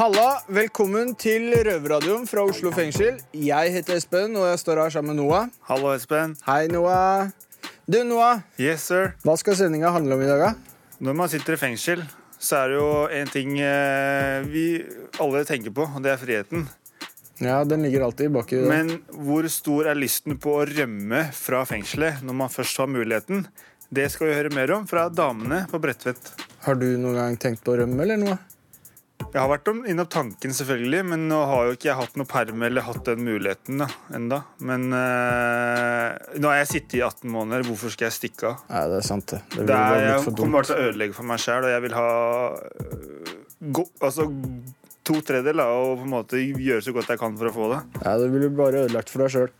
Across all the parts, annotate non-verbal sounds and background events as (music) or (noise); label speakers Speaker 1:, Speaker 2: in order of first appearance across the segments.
Speaker 1: Halla, velkommen til Røverradioen fra Oslo fengsel. Jeg heter Espen, og jeg står her sammen med Noah.
Speaker 2: Hallo, Espen.
Speaker 1: Hei, Noah. Du, Noah,
Speaker 2: Yes, sir.
Speaker 1: hva skal sendinga handle om i dag, da?
Speaker 2: Når man sitter i fengsel, så er det jo en ting eh, vi alle tenker på, og det er friheten.
Speaker 1: Ja, den ligger alltid baki der.
Speaker 2: Men hvor stor er lysten på å rømme fra fengselet når man først har muligheten? Det skal vi høre mer om fra damene på Bredtvet.
Speaker 1: Har du noen gang tenkt på å rømme, eller noe?
Speaker 2: Jeg har vært om- innom tanken, selvfølgelig, men nå har jo ikke jeg hatt noe perm eller hatt den muligheten da, enda. Men øh, nå har jeg sittet i 18 måneder. Hvorfor skal jeg stikke av?
Speaker 1: Nei, det er sant, det. Det
Speaker 2: Det er, jeg
Speaker 1: for
Speaker 2: kommer bare til å ødelegge for meg sjæl, og jeg vil ha øh, gå, altså, to tredjedeler og på en måte gjøre så godt jeg kan for å få det.
Speaker 1: Ja, det blir bare ødelagt for deg sjøl.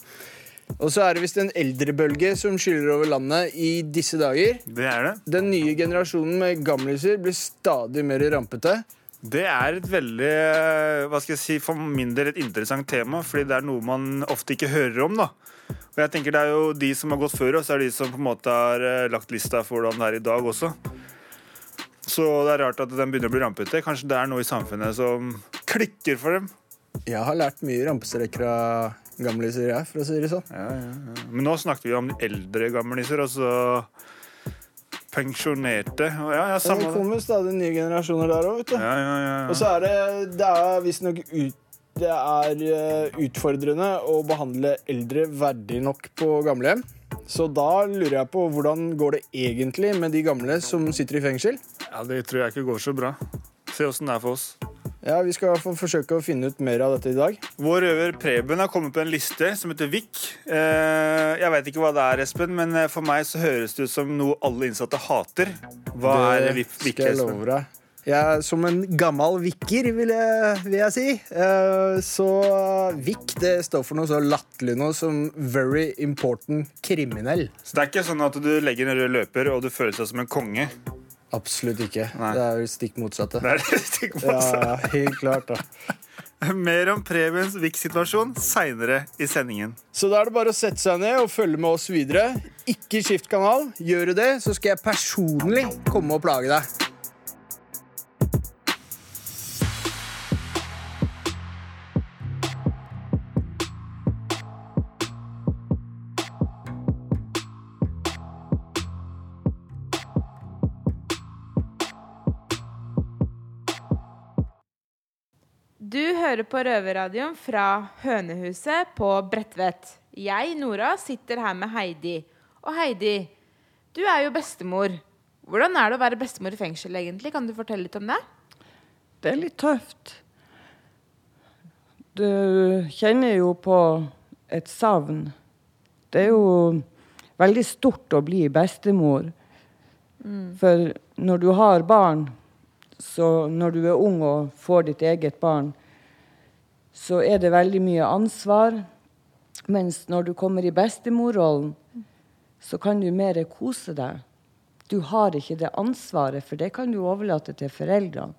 Speaker 1: Og så er det visst en eldrebølge som skyller over landet i disse dager.
Speaker 2: Det er det.
Speaker 1: Den nye generasjonen med gamliser blir stadig mer rampete.
Speaker 2: Det er et veldig, øh, hva skal jeg si, for min del et interessant tema, fordi det er noe man ofte ikke hører om, da. Og jeg tenker det er jo de som har gått før oss, er de som på en måte har øh, lagt lista for hvordan det er i dag også. Så det er rart at den begynner å bli rampete. Kanskje det er noe i samfunnet som klikker for dem.
Speaker 1: Jeg har lært mye rampestreker av gamliser, jeg, for å si det sånn.
Speaker 2: Ja, ja, ja. Men nå snakker vi om de eldre gamliser, altså pensjonerte. Ja, ja, samme
Speaker 1: det kommer stadig nye generasjoner der òg, vet du.
Speaker 2: Ja, ja, ja,
Speaker 1: Og så er det Det er visstnok ut det er eh, utfordrende å behandle eldre verdig nok på gamlehjem. Så da lurer jeg på hvordan går det egentlig med de gamle som sitter i fengsel?
Speaker 2: ja, det tror jeg ikke går så bra. Se åssen det er for oss.
Speaker 1: Ja, Vi skal fall forsøke å finne ut mer av dette i dag.
Speaker 2: Vår røver Preben har kommet på en liste som heter VIK. Eh, Jeg vet ikke hva det er, Espen, men eh, for meg så høres det ut som noe alle innsatte hater. Hva er VIK,
Speaker 1: skal jeg
Speaker 2: Espen?
Speaker 1: love deg. Jeg som en gammel vikker, vil jeg, vil jeg si. Eh, Så VIK det står for noe så latterlig noe som Very Important Kriminell.
Speaker 2: Så det er ikke sånn at du legger en rød løper og du føler deg som en konge.
Speaker 1: Absolutt ikke.
Speaker 2: Nei.
Speaker 1: Det er jo stikk motsatte.
Speaker 2: Det er det stikk motsatte.
Speaker 1: ja, helt klart da. (laughs)
Speaker 2: Mer om Prebens VIK-situasjon seinere i sendingen.
Speaker 1: Så da er det bare å sette seg ned og følge med oss videre. Ikke skift kanal. Gjør du det, så skal jeg personlig komme og plage deg.
Speaker 3: Hører på Røverradioen fra Hønehuset på Bredtvet. Jeg, Nora, sitter her med Heidi. Og Heidi, du er jo bestemor. Hvordan er det å være bestemor i fengsel, egentlig? Kan du fortelle litt om det?
Speaker 4: Det er litt tøft. Du kjenner jo på et savn. Det er jo veldig stort å bli bestemor. For når du har barn, så når du er ung og får ditt eget barn, så er det veldig mye ansvar. Mens når du kommer i bestemorrollen, så kan du mer kose deg. Du har ikke det ansvaret, for det kan du overlate til foreldrene.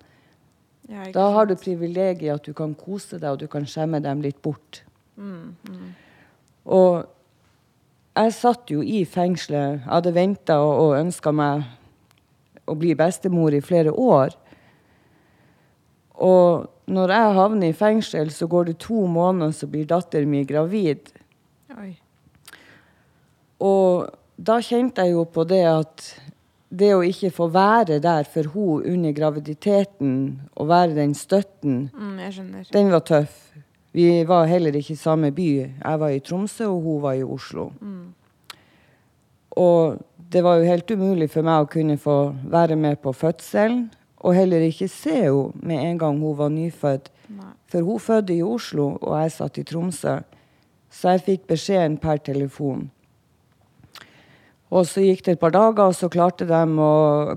Speaker 4: Da har du privilegiet at du kan kose deg, og du kan skjemme dem litt bort. Og jeg satt jo i fengselet. Jeg hadde venta og, og ønska meg å bli bestemor i flere år. Og når jeg havner i fengsel, så går det to måneder, så blir datteren min gravid.
Speaker 3: Oi.
Speaker 4: Og da kjente jeg jo på det at det å ikke få være der for hun under graviditeten, og være den støtten,
Speaker 3: Mm,
Speaker 4: den var tøff. Vi var heller ikke i samme by. Jeg var i Tromsø, og hun var i Oslo. Og det var jo helt umulig for meg å kunne få være med på fødselen, og heller ikke se henne med en gang hun var nyfødt.
Speaker 3: Nei.
Speaker 4: For hun fødte i Oslo, og jeg satt i Tromsø. Så jeg fikk beskjeden per telefon. Og så gikk det et par dager, og så klarte de å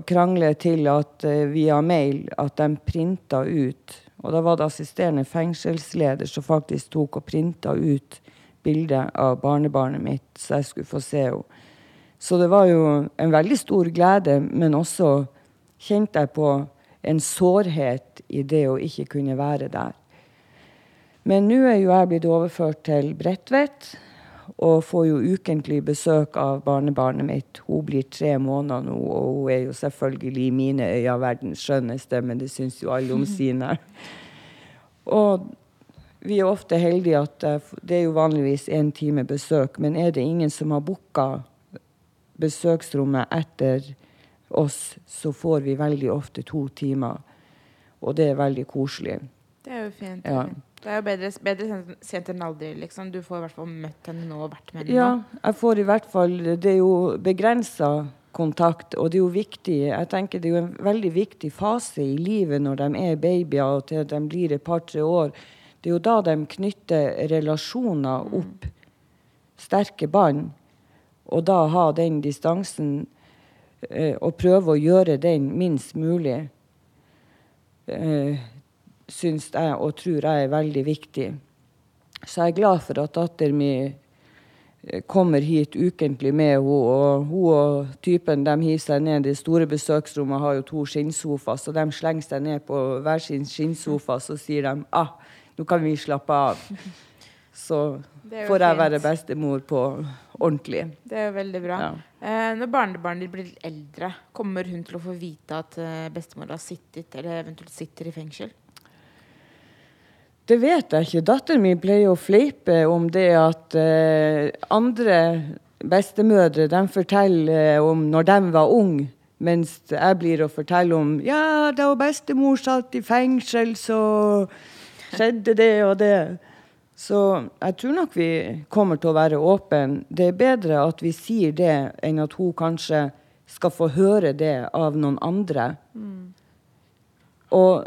Speaker 4: krangle til at eh, via mail at de printa ut. Og da var det assisterende fengselsleder som faktisk tok og printa ut bildet av barnebarnet mitt, så jeg skulle få se henne. Så det var jo en veldig stor glede, men også kjente jeg på en sårhet i det å ikke kunne være der. Men nå er jo jeg blitt overført til Bredtvet, og får jo ukentlig besøk av barnebarnet mitt. Hun blir tre måneder nå, og hun er jo selvfølgelig i mine øyne verdens skjønneste, men det syns jo alle om (laughs) sine. Og vi er ofte heldige at det er jo vanligvis én time besøk, men er det ingen som har booka besøksrommet etter oss, så får vi veldig ofte to timer. Og det er veldig koselig.
Speaker 3: Det er jo fint.
Speaker 4: Ja.
Speaker 3: Det er jo bedre, bedre sent enn aldri, liksom. Du får i hvert fall møtt henne nå og vært med henne
Speaker 4: Ja, jeg får i hvert fall Det er jo begrensa kontakt, og det er jo viktig Jeg tenker det er jo en veldig viktig fase i livet når de er babyer og til de blir et par-tre år. Det er jo da de knytter relasjoner opp. Sterke bånd. Og da ha den distansen og prøve å gjøre den minst mulig. Eh, syns jeg og tror jeg er veldig viktig. Så jeg er glad for at datteren min eh, kommer hit ukentlig med henne. Og hun og typen de hiver seg ned. Det store besøksrommet har jo to skinnsofaer, så de slenger seg ned på hver sin skinnsofa, så sier de ah, nå kan vi slappe av. (laughs) Så får jeg være bestemor på ordentlig.
Speaker 3: Det er veldig bra.
Speaker 4: Ja.
Speaker 3: Eh, når barnebarnet ditt blir eldre, kommer hun til å få vite at eh, bestemor har sittet, eller eventuelt sitter i fengsel?
Speaker 4: Det vet jeg ikke. Datteren min pleier å fleipe om det at eh, andre bestemødre de forteller eh, om når de var unge, mens jeg blir å fortelle om ja, da bestemor satt i fengsel, så skjedde det og det. Så jeg tror nok vi kommer til å være åpne. Det er bedre at vi sier det, enn at hun kanskje skal få høre det av noen andre. Og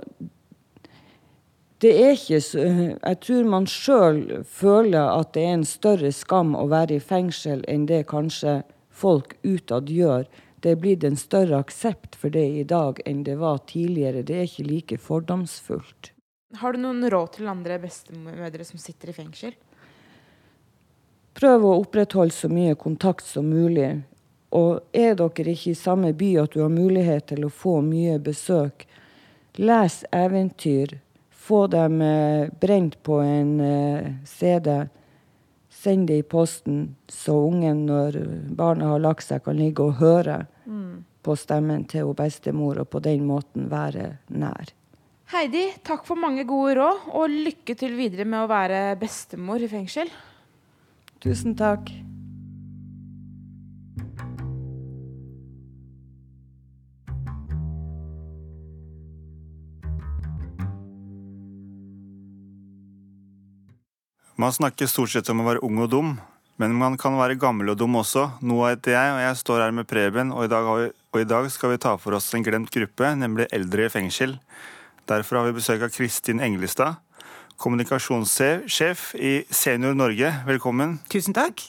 Speaker 4: det er ikke så Jeg tror man sjøl føler at det er en større skam å være i fengsel enn det kanskje folk utad gjør. Det er blitt en større aksept for det i dag enn det var tidligere. Det er ikke like fordomsfullt.
Speaker 3: Har du noen råd til andre bestemødre som sitter i fengsel?
Speaker 4: Prøv å opprettholde så mye kontakt som mulig. Og er dere ikke i samme by at du har mulighet til å få mye besøk, les eventyr. Få dem eh, brent på en eh, CD. Send det i posten, så ungen, når barna har lagt seg, kan ligge og høre på stemmen til bestemor, og på den måten være nær.
Speaker 3: Heidi, takk for mange gode råd, og lykke til videre med å være bestemor i fengsel.
Speaker 4: Tusen takk.
Speaker 2: Man snakker stort sett om å være ung og dum, men man kan være gammel og dum også. Noah heter jeg, og jeg står her med Preben, og i, dag har vi, og i dag skal vi ta for oss en glemt gruppe, nemlig eldre i fengsel. Derfor har vi besøk av Kristin Englestad, kommunikasjonssjef i Senior Norge. Velkommen.
Speaker 5: Tusen takk.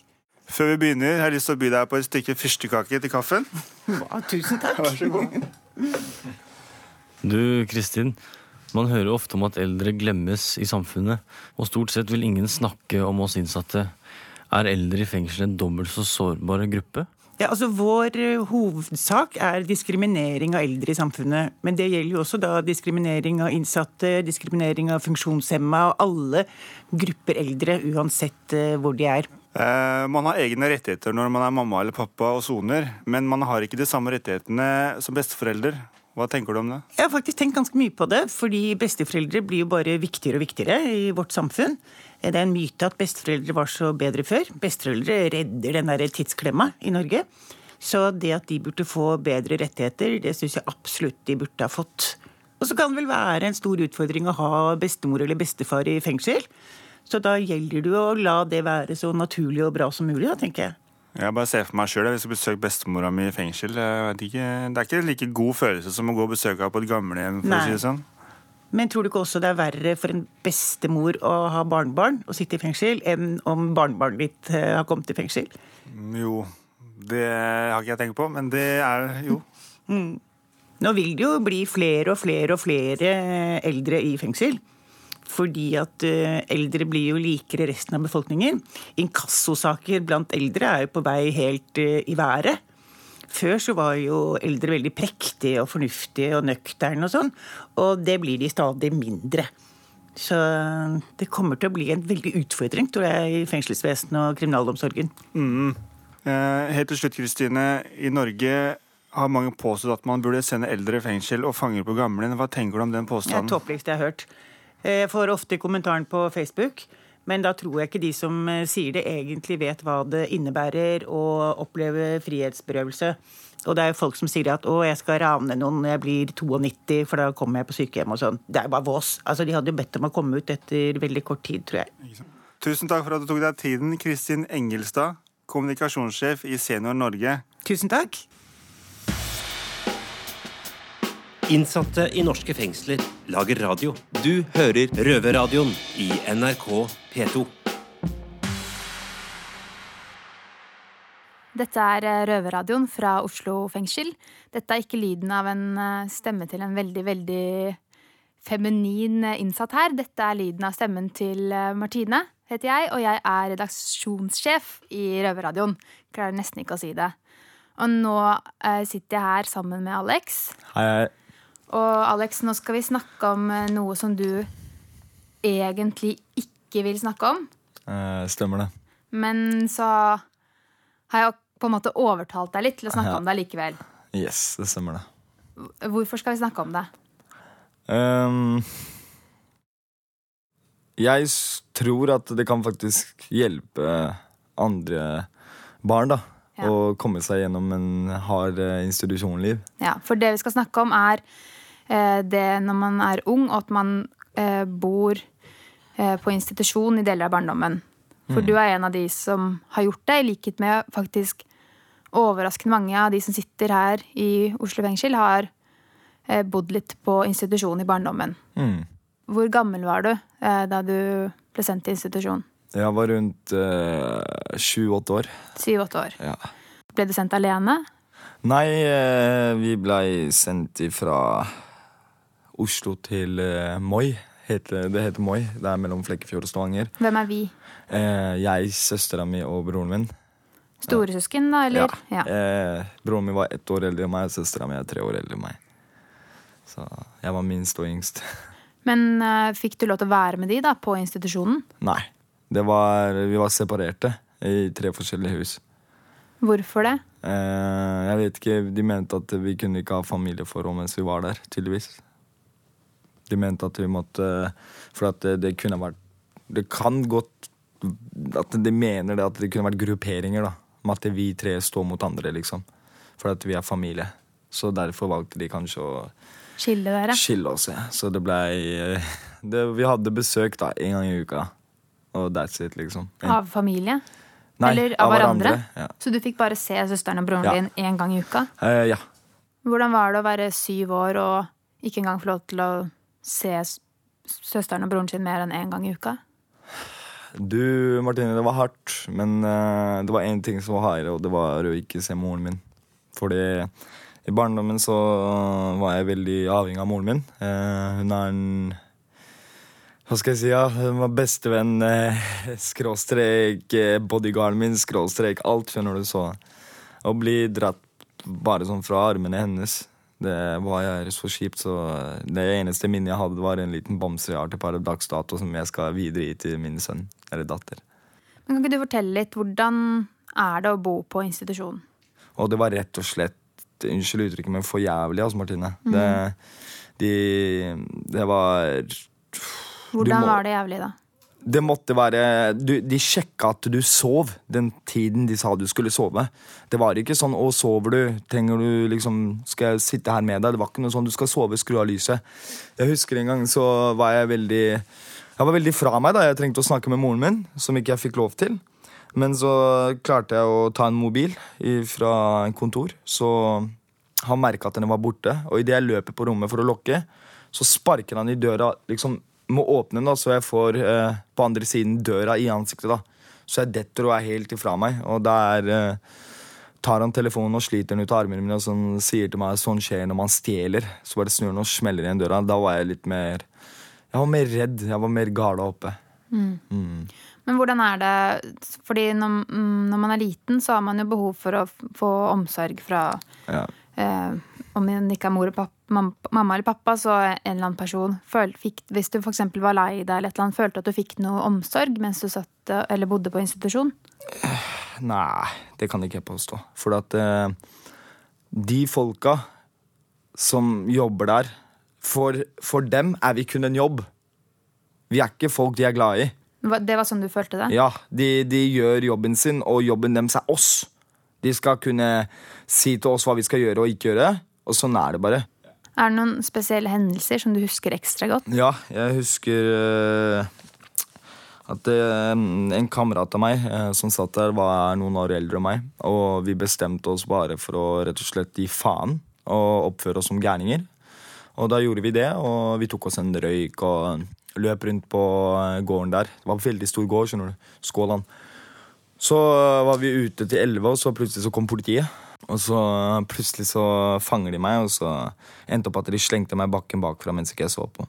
Speaker 2: Før vi begynner, har jeg lyst til å by deg på et stykke fyrstekake til kaffen.
Speaker 5: Ja, tusen takk.
Speaker 2: Vær så god.
Speaker 6: Du, Kristin. Man hører ofte om at eldre glemmes i samfunnet, og stort sett vil ingen snakke om oss innsatte. Er eldre i fengsel en dobbelt så sårbar gruppe?
Speaker 5: Ja, altså Vår eh, hovedsak er diskriminering av eldre i samfunnet. Men det gjelder jo også da diskriminering av innsatte, diskriminering av funksjonshemma og alle grupper eldre, uansett eh, hvor de er.
Speaker 2: Eh, man har egne rettigheter når man er mamma eller pappa og soner, men man har ikke de samme rettighetene som besteforelder. Hva tenker du om det?
Speaker 5: Jeg har faktisk tenkt ganske mye på det, fordi besteforeldre blir jo bare viktigere og viktigere i vårt samfunn. Det er en myte at besteforeldre var så bedre før. Besteforeldre redder den der tidsklemma i Norge. Så det at de burde få bedre rettigheter, det syns jeg absolutt de burde ha fått. Og så kan det vel være en stor utfordring å ha bestemor eller bestefar i fengsel. Så da gjelder det å la det være så naturlig og bra som mulig, da, tenker jeg.
Speaker 2: Jeg bare ser for meg sjøl jeg skal besøke bestemora mi i fengsel. Jeg ikke, det er ikke like god følelse som å gå og besøke henne på et gamlehjem. for å si det sånn.
Speaker 5: Men tror du ikke også det er verre for en bestemor å ha barnebarn og sitte i fengsel, enn om barnebarnet ditt eh, har kommet i fengsel?
Speaker 2: Mm, Jo, det har ikke jeg tenkt på, men det er jo.
Speaker 5: Nå vil det jo bli flere og flere og flere eldre i fengsel. Fordi at eh, eldre blir jo likere resten av befolkningen. Inkassosaker blant eldre er jo på vei helt eh, i været. Før så var jo eldre veldig prektige og fornuftige og nøkterne og sånn. Og det blir de stadig mindre. Så det kommer til å bli en veldig utfordring, tror jeg, i fengselsvesenet og kriminalomsorgen.
Speaker 2: Mm. helt til slutt, Kristine. I Norge har mange påstått at man burde sende eldre i fengsel og fanger på gamle. Hva tenker du om den påstanden?
Speaker 5: Det er tåpeligste jeg har hørt. Jeg får ofte kommentaren på Facebook. Men da tror jeg ikke de som eh, sier det, egentlig vet hva det innebærer å oppleve frihetsberøvelse. Og det er jo folk som sier at 'å, jeg skal rane noen når jeg blir 92, for da kommer jeg på sykehjem' og sånn. Det er jo bare vås. Altså, de hadde jo bedt om å komme ut etter veldig kort tid, tror jeg.
Speaker 2: Tusen takk for at du tok deg tiden, Kristin Engelstad, kommunikasjonssjef i Senior Norge.
Speaker 5: Tusen takk.
Speaker 7: Innsatte i norske fengsler lager radio. Du hører Røverradioen i NRK P2.
Speaker 8: Dette er eh, Røverradioen fra Oslo fengsel. Dette er ikke lyden av en eh, stemme til en veldig, veldig feminin eh, innsatt her. Dette er lyden av stemmen til Martine, heter jeg, og jeg er redaksjonssjef i Røverradioen. Klarer nesten ikke å si det. Og nå sitter jeg her sammen med Alex.
Speaker 9: Hei, hei.
Speaker 8: Og Alex, nå skal vi snakke om noe som du egentlig ikke vil snakke om.
Speaker 9: Eh, stemmer det.
Speaker 8: Men så har jeg på en måte overtalt deg litt til å snakke
Speaker 9: Ja.
Speaker 8: om det likevel.
Speaker 9: Yes, det stemmer det.
Speaker 8: Hvorfor skal vi snakke om det?
Speaker 9: Um, jeg tror at det kan faktisk hjelpe andre barn da,
Speaker 8: Ja.
Speaker 9: å komme seg gjennom en hard eh, institusjonliv.
Speaker 8: Ja, For det vi skal snakke om, er eh, det når man er ung, og at man eh, bor eh, på institusjon i deler av barndommen. For
Speaker 9: Mm.
Speaker 8: du er en av de som har gjort det, i likhet med faktisk overraskende mange av de som sitter her i Oslo fengsel, har eh, bodd litt på institusjon i barndommen.
Speaker 9: Mm.
Speaker 8: Hvor gammel var du eh, da du ble sendt til institusjon?
Speaker 9: Jeg var rundt eh, sju-åtte år.
Speaker 8: Syv-åtte år.
Speaker 9: Ja.
Speaker 8: Ble du sendt alene?
Speaker 9: Nei, eh, vi blei sendt fra Oslo til eh, Moi. Heter, det heter Moi. Det er mellom Flekkefjord og Stavanger.
Speaker 8: Hvem er vi?
Speaker 9: Eh, jeg, søstera mi og broren min.
Speaker 8: Storesøsken, da, eller? Ja.
Speaker 9: Eh, broren min var ett år eldre enn meg, søstera mi er tre år eldre enn meg. Så jeg var minst og yngst. (laughs)
Speaker 8: Men eh, fikk du lov til å være med de da, på institusjonen?
Speaker 9: Nei. Det var, vi var separerte i tre forskjellige hus.
Speaker 8: Hvorfor det?
Speaker 9: Eh, jeg vet ikke, De mente at vi kunne ikke ha familieforhold mens vi var der, tydeligvis. De mente at vi måtte For at det, det kunne vært Det kan godt At de mener det at det kunne vært grupperinger, da. Med at vi tre står mot andre, liksom. For at vi er familie. Så derfor valgte de kanskje å
Speaker 8: Skille dere?
Speaker 9: skille oss. Ja. Så det blei Vi hadde besøk da, en gang i uka. Og that's it, liksom. En-
Speaker 8: Av familie?
Speaker 9: Nei,
Speaker 8: Eller av hverandre?
Speaker 9: Ja.
Speaker 8: Så du fikk bare se søsteren og broren
Speaker 9: Ja.
Speaker 8: din én gang i uka?
Speaker 9: Uh, ja.
Speaker 8: Hvordan var det å være syv år og ikke engang få lov til å se søsteren og broren sin mer enn én gang i uka?
Speaker 9: Du, Martine, det var hardt, men uh, det var én ting som var hardere, og det var å ikke se moren min. Fordi i barndommen så var jeg veldig avhengig av moren min. Uh, hun er en Hva skal jeg si? ja, Hun var bestevenn, uh, (laughs) skråstrek, bodyguarden min, skråstrek, alt, skjønner du, så Å bli dratt bare sånn fra armene hennes det var så kjipt, så det eneste minnet jeg hadde, var en liten bamse jeg har til per dags dato, som jeg skal videre gi til min sønn eller datter.
Speaker 8: Men Kan ikke du fortelle litt hvordan er det å bo på institusjon?
Speaker 9: Og det var rett og slett, unnskyld uttrykket, men for jævlig, altså, Martine.
Speaker 8: Mhm.
Speaker 9: Det, de, det var
Speaker 8: Hvordan
Speaker 9: må-
Speaker 8: var det jævlig, da?
Speaker 9: Det måtte være du, De sjekka at du sov den tiden de sa du skulle sove. Det var ikke sånn 'Å, sover du? Trenger du liksom Skal jeg sitte her med deg?' Det var ikke noe sånn 'Du skal sove, skru av lyset'. Jeg husker en gang så var jeg veldig Jeg var veldig fra meg da jeg trengte å snakke med moren min, som ikke jeg fikk lov til. Men så klarte jeg å ta en mobil fra en kontor, så han merka at den var borte. Og idet jeg løper på rommet for å lokke, så sparker han i døra liksom må åpne den, da, så jeg får eh, på andre siden døra i ansiktet. da. Så jeg detter og er helt ifra meg. Og der eh, tar han telefonen og sliter den ut av armene mine og sånn, sier til meg sånn skjer når man stjeler. Så bare snur han og smeller igjen døra. Da var jeg litt mer Jeg var mer redd. Jeg var mer gala oppe. Mm.
Speaker 8: Men hvordan er det Fordi når, mm, når man er liten, så har man jo behov for å få omsorg fra
Speaker 9: Ja.
Speaker 8: eh, Om det ikke er mor og pappa, mamma eller pappa, så en eller annen person. Føl, fikk, hvis du f.eks. var lei deg, eller et eller annet, følte at du fikk noe omsorg mens du satt eller bodde på institusjon?
Speaker 9: Nei, det kan ikke jeg påstå. For at eh, de folka som jobber der, for, for dem er vi kun en jobb. Vi er ikke folk de er glad i.
Speaker 8: Det var sånn du følte det?
Speaker 9: Ja, de, de gjør jobben sin, og jobben deres er oss. De skal kunne si til oss hva vi skal gjøre og ikke gjøre, og sånn er det bare.
Speaker 8: Er det noen spesielle hendelser som du husker ekstra godt?
Speaker 9: Ja, jeg husker eh, at eh, en kamerat av meg eh, som satt der, var noen år eldre enn meg. Og vi bestemte oss bare for å rett og slett gi faen og oppføre oss som gærninger. Og da gjorde vi det, og vi tok oss en røyk og løp rundt på gården der. Det var en veldig stor gård, skjønner du. Skåland. Så var vi ute til elleve, og så plutselig så kom politiet. Og så plutselig så fanger de meg, og så endte opp at de slengte meg bakken bakfra mens ikke jeg så på.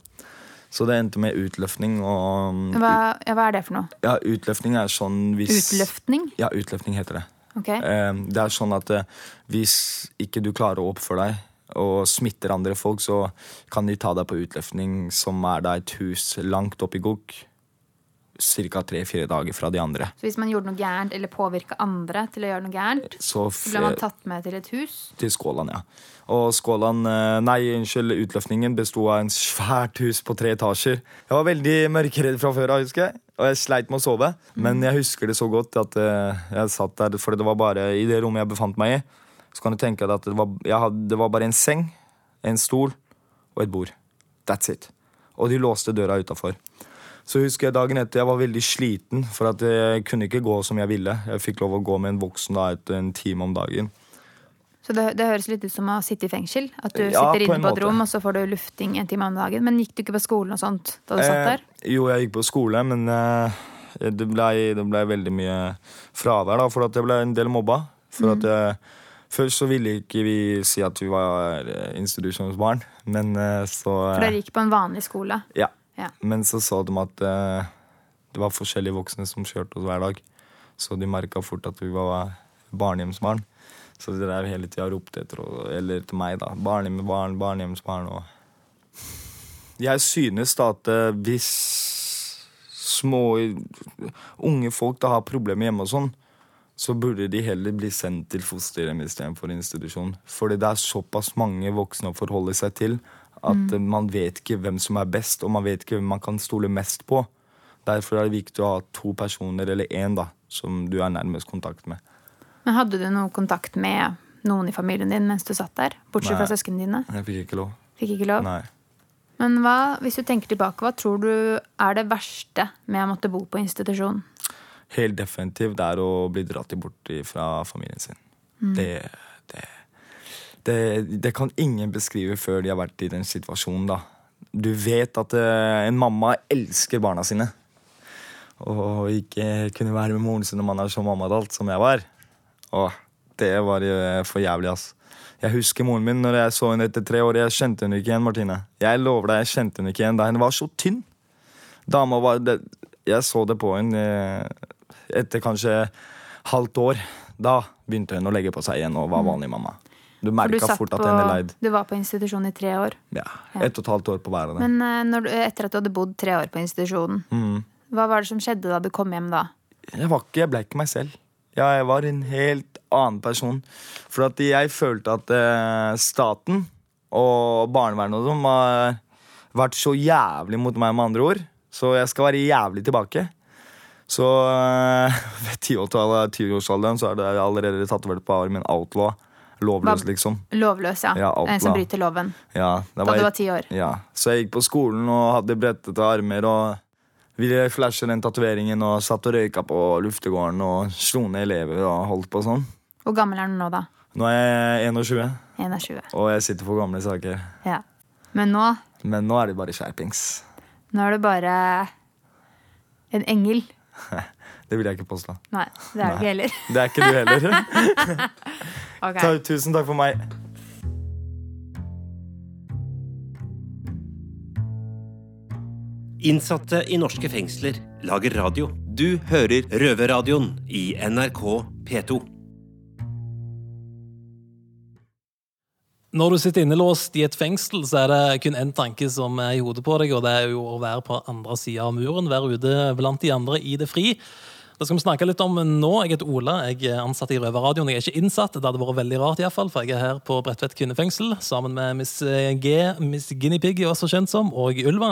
Speaker 9: Så det endte med utløftning og
Speaker 8: Hva, ja, hva er det for noe?
Speaker 9: Ja, utløftning er sånn hvis
Speaker 8: Utløftning?
Speaker 9: Ja, utløftning heter det.
Speaker 8: Ok.
Speaker 9: Eh, Det er sånn at eh, hvis ikke du klarer å oppføre deg og smitter andre folk, så kan de ta deg på utløftning, som er da et hus langt opp i gokk. Ca. tre-fire dager fra de andre.
Speaker 8: Så hvis man gjorde noe gærent eller påvirka andre til å gjøre noe gærent,
Speaker 9: Så
Speaker 8: så ble man tatt med til et hus?
Speaker 9: til Skåland, ja. Og Skåland, eh, nei, unnskyld, utløftningen besto av en svært hus på tre etasjer. Jeg var veldig mørkeredd fra før av, husker jeg. Og jeg sleit med å sove. Men jeg husker det så godt at eh, jeg satt der, for det var bare i det rommet jeg befant meg i. Så kan du tenke deg at det var, jeg hadde, det var bare en seng, en stol og et bord. That's it. Og de låste døra utafor. Så husker jeg dagen etter jeg var veldig sliten, for at jeg kunne ikke gå som jeg ville. Jeg fikk lov å gå med en voksen da etter en time om dagen.
Speaker 8: Så det, det høres litt ut som å sitte i fengsel? At du
Speaker 9: Ja,
Speaker 8: sitter inne
Speaker 9: på,
Speaker 8: på et rom, og så får du lufting en time om dagen. Men gikk du ikke på skolen og sånt da du satt der?
Speaker 9: Eh, jo, jeg gikk på skole, men eh, det blei ble veldig mye fravær, da, for at jeg ble en del mobba. For at jeg, Først så ville ikke vi si at vi var eh, institusjonsbarn, men eh, så
Speaker 8: For dere gikk på en vanlig skole?
Speaker 9: Ja. Men så så de at eh, det var forskjellige voksne som kjørte oss hver dag. Så de merka fort at vi var barnehjemsbarn. Så de drev hele tida og ropte etter eller til meg, da. Barnehjemsbarn, barnehjemsbarn og Jeg synes da at eh, hvis små unge folk da har problemer hjemme og sånn, så burde de heller bli sendt til fosterhjem istedenfor institusjon. Fordi det er såpass mange voksne å forholde seg til at mm. man vet ikke hvem som er best, og man vet ikke hvem man kan stole mest på. Derfor er det viktig å ha to personer, eller én, da, som du er nærmest kontakt med.
Speaker 8: Men hadde du noe kontakt med noen i familien din mens du satt der? Bortsett fra
Speaker 9: Nei.
Speaker 8: søsknene dine?
Speaker 9: Jeg fikk ikke lov.
Speaker 8: Fikk ikke lov?
Speaker 9: Nei.
Speaker 8: Men hva, hvis du tenker tilbake, hva tror du er det verste med å måtte bo på institusjon?
Speaker 9: Helt definitivt det er å bli dratt bort fra familien sin. Det, det, det, det kan ingen beskrive før de har vært i den situasjonen. da. Du vet at uh, en mamma elsker barna sine. Og ikke kunne være med moren sin når man er så mammadalt som jeg var. Åh, det var eh, for jævlig, ass. Jeg husker moren min når jeg så henne etter tre år. Jeg kjente henne ikke igjen, Martine. Jeg lover deg, jeg kjente henne ikke igjen da hun var så tynn. Dama var det, Jeg så det på henne eh, etter kanskje halvt år. Da begynte hun å legge på seg igjen og var vanlig mamma. Du merka fort at hun er leid.
Speaker 8: du var på institusjon i tre år.
Speaker 9: Ja, Ett og et halvt år på hver av dem.
Speaker 8: Men eh, når du, etter at du hadde bodd tre år på institusjonen,
Speaker 9: Mm.
Speaker 8: hva var det som skjedde da du kom hjem da?
Speaker 9: Jeg var ikke, jeg ble ikke meg selv. Ja, jeg var en helt annen person. For at jeg følte at eh, staten og barnevernet og sånn har vært så jævlig mot meg, med andre ord. Så jeg skal være jævlig tilbake. Så eh, (laughs) ved tiårsalder- tiårsalderen så er det allerede tatt over på armen outlaw. Lovløs, liksom.
Speaker 8: Lovløs, ja.
Speaker 9: Ja,
Speaker 8: en som bryter loven.
Speaker 9: Ja,
Speaker 8: Da du var ti år.
Speaker 9: Ja, Så jeg gikk på skolen og hadde brettete armer og ville flashe den tatoveringen og satt og røyka på luftegården og slo ned elever og holdt på sånn.
Speaker 8: Hvor gammel er du nå, da?
Speaker 9: Nå er jeg 21,
Speaker 8: 21.
Speaker 9: og jeg sitter for gamle saker.
Speaker 8: Ja. Men nå,
Speaker 9: Men nå er det bare skjerpings.
Speaker 8: nå er du bare en engel. (laughs)
Speaker 9: Det vil jeg ikke påstå.
Speaker 8: Nei, det er du ikke heller.
Speaker 9: Det er ikke du heller. (laughs)
Speaker 8: Ok.
Speaker 9: Ta- Tusen takk for meg.
Speaker 7: Innsatte i norske fengsler lager radio. Du hører Røverradioen i NRK P2.
Speaker 10: Når du sitter innelåst i et fengsel, så er det kun én tanke som er i hodet på deg, og det er jo å være på andre sida av muren, være ute blant de andre i det fri. Det skal vi snakke litt om nå. Jeg heter Ola, jeg er ansatt i Røverradioen. Jeg er ikke innsatt, det hadde vært veldig rart, i hvert fall, for jeg er her på Bredtvet kvinnefengsel sammen med Miss G, Miss Guinea Pig, også kjent som, og Ylva.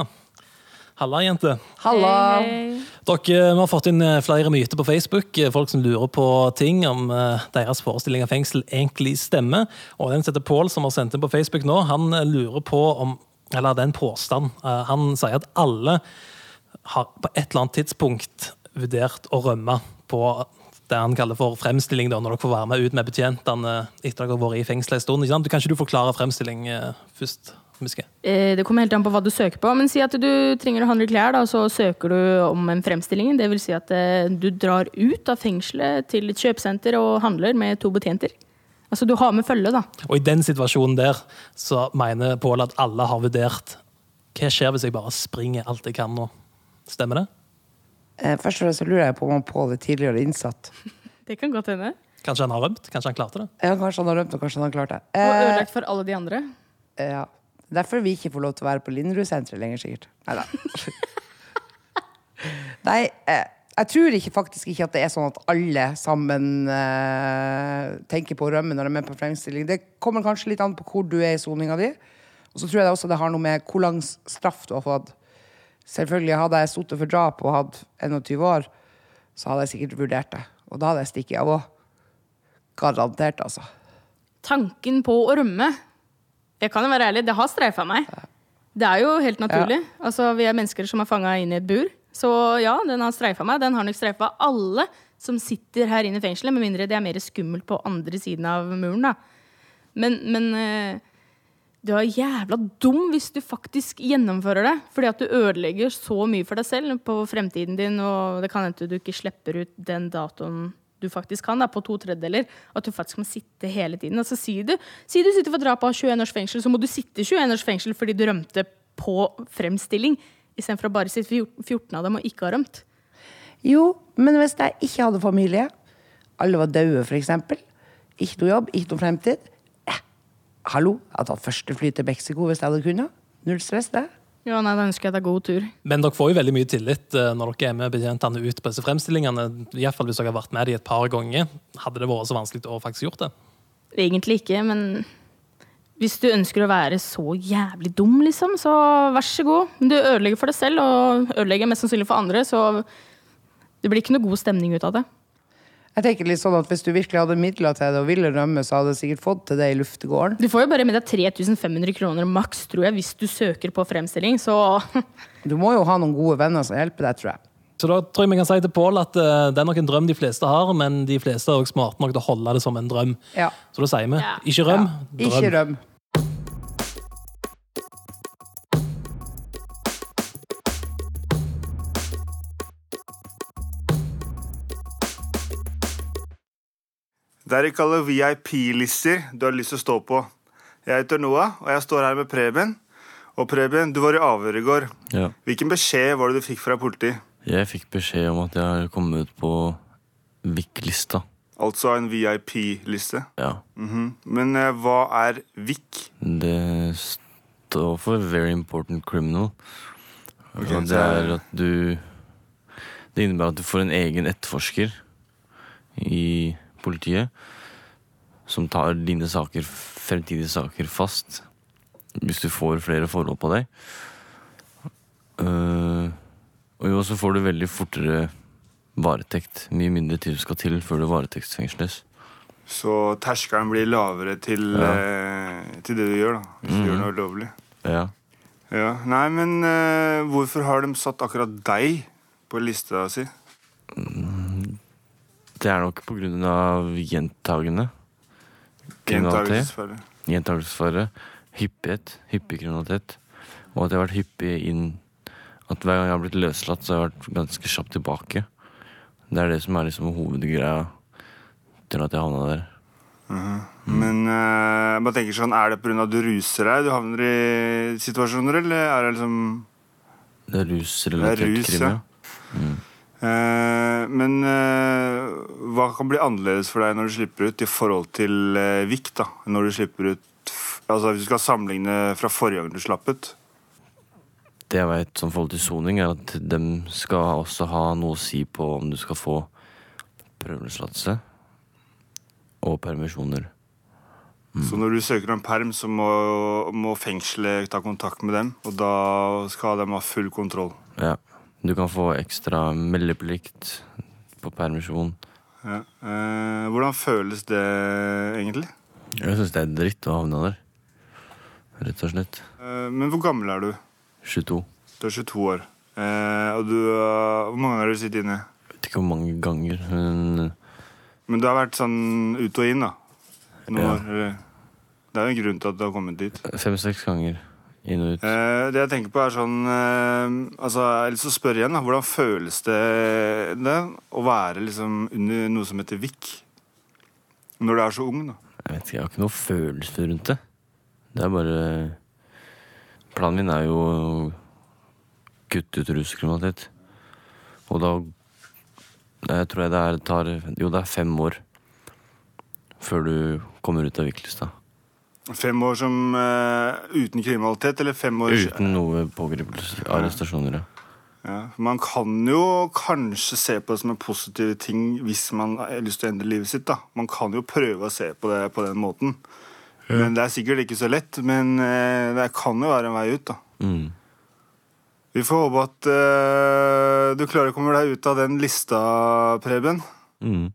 Speaker 10: Halla, jente.
Speaker 11: Halla!
Speaker 10: Dere vi har fått inn eh, flere myter på Facebook. eh, Folk som lurer på ting om eh, deres forestilling av fengsel egentlig stemmer. Og den heter Pål, som har sendt inn på Facebook nå, han eh, lurer på om Eller det er en påstand. Eh, Han sier at alle har på et eller annet tidspunkt vurdert å rømme på det han kaller for fremstilling, da, når dere får være med ut med betjentene etter dere har vært i fengsel en stund. Ikke? Kan ikke du forklare fremstilling eh, først? Miske?
Speaker 12: Eh, Det kommer helt an på hva du søker på. Men si at du trenger å handle klær, da, så søker du om en fremstilling. Det vil si at eh, du drar ut av fengselet til et kjøpesenter og handler med to betjenter. Altså du har med følge, da.
Speaker 10: Og i den situasjonen der så mener Pål at alle har vurdert hva skjer hvis jeg bare springer alt jeg kan nå. Stemmer det?
Speaker 11: Eh, Først og fremst så lurer jeg på om han Pål er tidligere innsatt. (laughs)
Speaker 12: Det kan godt hende.
Speaker 10: Kanskje han har rømt? Kanskje han klarte det?
Speaker 11: Ja, kanskje han har rømt, og kanskje han har klart det.
Speaker 12: Og
Speaker 11: Eh,
Speaker 12: ødelagt for alle de andre.
Speaker 11: ja. Derfor vi ikke får lov til å være på Linderud-senteret lenger, sikkert. Neida. (laughs) Nei, eh, jeg tror ikke, faktisk ikke at det er sånn at alle sammen eh, tenker på å rømme når de er med på fremstilling. Det kommer kanskje litt an på hvor du er i soninga di. Og så tror jeg det også det har noe med hvor lang straff du har fått. Selvfølgelig Hadde jeg sittet for drap og hatt 21 år, så hadde jeg sikkert vurdert det. Og da hadde jeg stikket av òg. Garantert, altså.
Speaker 12: Tanken på å rømme Jeg kan jo være ærlig, det har streifa meg. Det er jo helt naturlig. Altså, Vi er mennesker som er fanga inn i et bur. Så ja, den har streifa meg. Den har nok streifa alle som sitter her inne i fengselet, med mindre det er mer skummelt på andre siden av muren. da. Men, men eh, du er jævla dum hvis du faktisk gjennomfører det. Fordi at du ødelegger så mye for deg selv på fremtiden din, og det kan hende du ikke slipper ut den datoen du faktisk kan, da, på to tredjedeler. At du faktisk må sitte hele tiden. Altså, si, du, si du sitter for drap av 21 års fengsel, så må du sitte 21 års fengsel fordi du rømte på fremstilling, istedenfor å bare sitte 14 av dem og ikke ha rømt.
Speaker 11: Jo, men hvis jeg ikke hadde familie, alle var døde eksempel, ikke noe jobb, ikke noe fremtid, hallo, jeg hadde tatt første fly til Mexico hvis jeg hadde kunnet. Null stress, det.
Speaker 12: Ja, nei, Da ønsker jeg deg god tur.
Speaker 10: Men dere får jo veldig mye tillit eh, når dere er med betjentene ut på disse fremstillingene. I hvert fall hvis dere har vært med de et par ganger. Hadde det vært så vanskelig å faktisk gjort det?
Speaker 12: Egentlig ikke, men hvis du ønsker å være så jævlig dum, liksom, så vær så god. Men du ødelegger for deg selv, og ødelegger mest sannsynlig for andre, så det blir ikke noe god stemning ut av det.
Speaker 11: Jeg tenker litt sånn at Hvis du virkelig hadde midler til det og ville rømme, så hadde du sikkert fått til det i luftegården.
Speaker 12: Du får jo bare med deg 3500 kroner maks, tror jeg, hvis du søker på fremstilling, så (laughs)
Speaker 11: Du må jo ha noen gode venner som hjelper deg, tror jeg.
Speaker 10: Så da tror jeg vi kan si til Pål at eh, det er nok en drøm de fleste har, men de fleste er også smarte nok til å holde det som en drøm.
Speaker 11: Ja.
Speaker 10: Så da sier vi ikke røm, drøm.
Speaker 11: Ikke røm.
Speaker 2: Det er ikke alle VIP-lister du har lyst til å stå på. Jeg heter Noah, og jeg står her med Preben. Og Preben, du var i avhør i går.
Speaker 6: Ja.
Speaker 2: Hvilken beskjed var det du fikk fra politiet?
Speaker 6: Jeg fikk beskjed om at jeg har kommet på VIK-lista.
Speaker 2: Altså en VIP-liste.
Speaker 6: Ja.
Speaker 2: Mhm. Men uh, hva er VIK?
Speaker 6: Det står for Very Important Criminal.
Speaker 2: Okay,
Speaker 6: og det
Speaker 2: er
Speaker 6: at du Det innebærer at du får en egen etterforsker i politiet som tar dine saker, fremtidige saker fast hvis du får flere forhold på deg. Uh, og jo, så får du veldig fortere varetekt. Mye mindre tid skal til før du varetektsfengsles.
Speaker 2: Så terskelen blir lavere til,
Speaker 6: Ja.
Speaker 2: eh, til det du gjør, da. Hvis du
Speaker 6: Mhm.
Speaker 2: gjør noe ulovlig.
Speaker 6: Ja.
Speaker 2: Ja. Nei, men eh, hvorfor har de satt akkurat deg på lista si?
Speaker 6: Det er nok på grunn av gjentagende kriminalitet.
Speaker 2: Gjentakelsesfare.
Speaker 6: Hyppighet. Hyppig kriminalitet. Og at jeg har vært hyppig inn At hver gang jeg har blitt løslatt, så har jeg vært ganske kjapt tilbake. Det er det som er liksom hovedgreia til at jeg havna der.
Speaker 2: Mm. Men uh, jeg bare tenker sånn, er det pga. at du ruser deg du havner i situasjoner, eller er det liksom
Speaker 6: Det er rusrelatert
Speaker 2: er rus,
Speaker 6: krim,
Speaker 2: ja.
Speaker 6: ja. Mm.
Speaker 2: Eh, men eh, hva kan bli annerledes for deg når du slipper ut, i forhold til vikt? Da, Når du slipper ut Altså Hvis du skal sammenligne fra forrige gang du slapp ut.
Speaker 6: Det jeg vet som forhold til soning, er at de skal også ha noe å si på om du skal få prøveløslatelse og permisjoner.
Speaker 2: Så når du søker om perm, så må, må fengselet ta kontakt med dem, og da skal de ha full kontroll.
Speaker 6: Ja. Du kan få ekstra meldeplikt på permisjon.
Speaker 2: Ja. Eh, hvordan føles det egentlig?
Speaker 6: Jeg syns det er dritt å havne der. Rett og slett.
Speaker 2: Eh, men hvor gammel er du?
Speaker 6: 22.
Speaker 2: Du er 22 år. Eh, og du eh, Hvor mange ganger har du sittet inne?
Speaker 6: Jeg vet ikke hvor mange ganger, men
Speaker 2: Men du har vært sånn ut og inn, da? Noen
Speaker 6: Ja.
Speaker 2: år? eller? Det er jo en grunn til at du har kommet dit.
Speaker 6: fem-seks ganger inn og ut.
Speaker 2: Eh, det jeg tenker på er sånn eh, Altså, Jeg har lyst til å spørre igjen. da Hvordan føles det, det å være liksom under noe som heter VIK? Når du er så ung, da.
Speaker 6: Jeg vet ikke, jeg har ikke noe følelse rundt det. Det er bare Planen min er jo å kutte ut ruskriminalitet. Og da jeg tror jeg det er, tar Jo, det er fem år før du kommer ut av VIK-lista.
Speaker 2: Fem år som uh, uten kriminalitet, eller fem år
Speaker 6: Uten noe pågripelse. Arrestasjoner, ja.
Speaker 2: Ja, Man kan jo kanskje se på det som en positiv ting hvis man har lyst til å endre livet sitt. da. Man kan jo prøve å se på det på den måten. Men Det er sikkert ikke så lett, men uh, det kan jo være en vei ut. da.
Speaker 6: Mm.
Speaker 2: Vi får håpe at uh, du klarer å komme deg ut av den lista, Preben.
Speaker 6: Mm.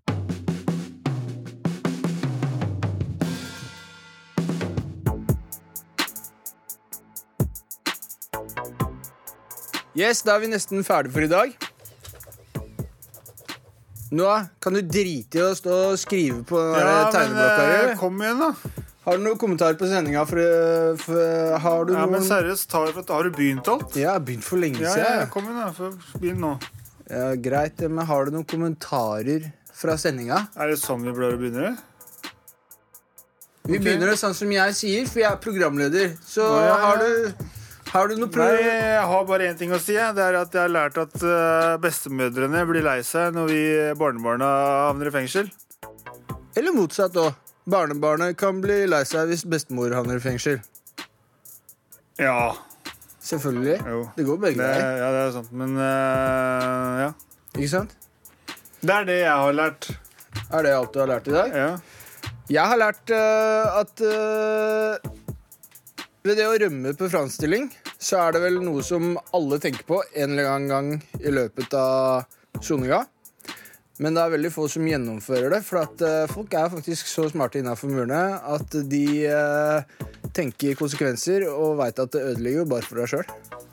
Speaker 1: Yes, da er vi nesten ferdig for i dag. Nå kan du drite i å stå og skrive på ja, der tegneblokka di.
Speaker 2: eh, kom igjen, da.
Speaker 1: Har du noen kommentarer på sendinga? For, for, har du
Speaker 2: Ja,
Speaker 1: noen
Speaker 2: men seriøst, har, har du begynt alt?
Speaker 1: Ja, jeg har begynt for lenge
Speaker 2: Ja,
Speaker 1: siden.
Speaker 2: ja, kom igjen, da. Begynn nå.
Speaker 1: Ja, greit, men har du noen kommentarer fra sendinga?
Speaker 2: Er det sånn vi pleier å begynne?
Speaker 1: Vi
Speaker 2: okay.
Speaker 1: begynner det sånn som jeg sier, for jeg er programleder. Så
Speaker 2: Å, ja, ja.
Speaker 1: har du Har du noe pro...
Speaker 2: Nei, jeg har bare én ting å si. Det er at jeg har lært at eh, bestemødrene blir lei seg når vi barnebarna havner i fengsel.
Speaker 1: Eller motsatt òg. Barnebarnet kan bli lei seg hvis bestemor havner i fengsel.
Speaker 2: Ja.
Speaker 1: Selvfølgelig.
Speaker 2: Jo.
Speaker 1: Det går begge veier.
Speaker 2: ja, det er sant. Men uh, ja.
Speaker 1: Ikke sant?
Speaker 2: Det er det jeg har lært.
Speaker 1: Er det alt du har lært i dag?
Speaker 2: Ja.
Speaker 1: Jeg har lært uh, at uh, ved det å rømme på framstilling, så er det vel noe som alle tenker på en eller annen gang i løpet av soninga. Men det er veldig få som gjennomfører det, for at eh, folk er faktisk så smarte innafor murene at de eh, tenker konsekvenser og veit at det ødelegger jo bare for deg sjøl.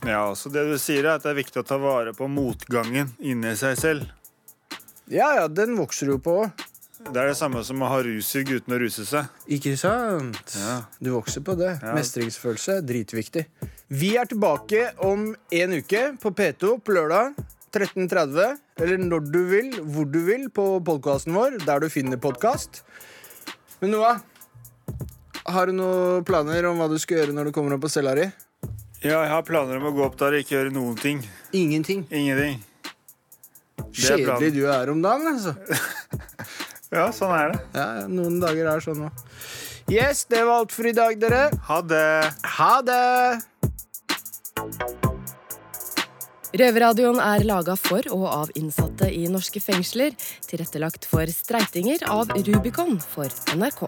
Speaker 2: ja, så det du sier, er at det er viktig å ta vare på motgangen inni seg selv.
Speaker 1: Ja, ja, den vokser jo på.
Speaker 2: Det er det samme som å ha russug uten å ruse seg.
Speaker 1: Ikke sant?
Speaker 2: Ja.
Speaker 1: Du vokser på det.
Speaker 2: Ja.
Speaker 1: Mestringsfølelse, dritviktig. Vi er tilbake om en uke på P2 på lørdag 13.30. Eller når du vil, hvor du vil, på podkasten vår, der du finner podkast. Men Noah, har du noen planer om hva du skal gjøre når du kommer opp på cella di?
Speaker 2: Ja, jeg har planer om å gå opp der og ikke gjøre noen ting.
Speaker 1: Ingenting.
Speaker 2: Ingenting. Er.
Speaker 1: Kjedelig du er om dagen, altså. (laughs)
Speaker 2: Ja, sånn er det.
Speaker 1: Ja, noen dager er sånn òg. Yes, det var alt for i dag, dere.
Speaker 2: Ha det.
Speaker 1: Ha det!
Speaker 13: Røverradioen er laga for og av innsatte i norske fengsler. Tilrettelagt for streitinger av Rubicon for NRK.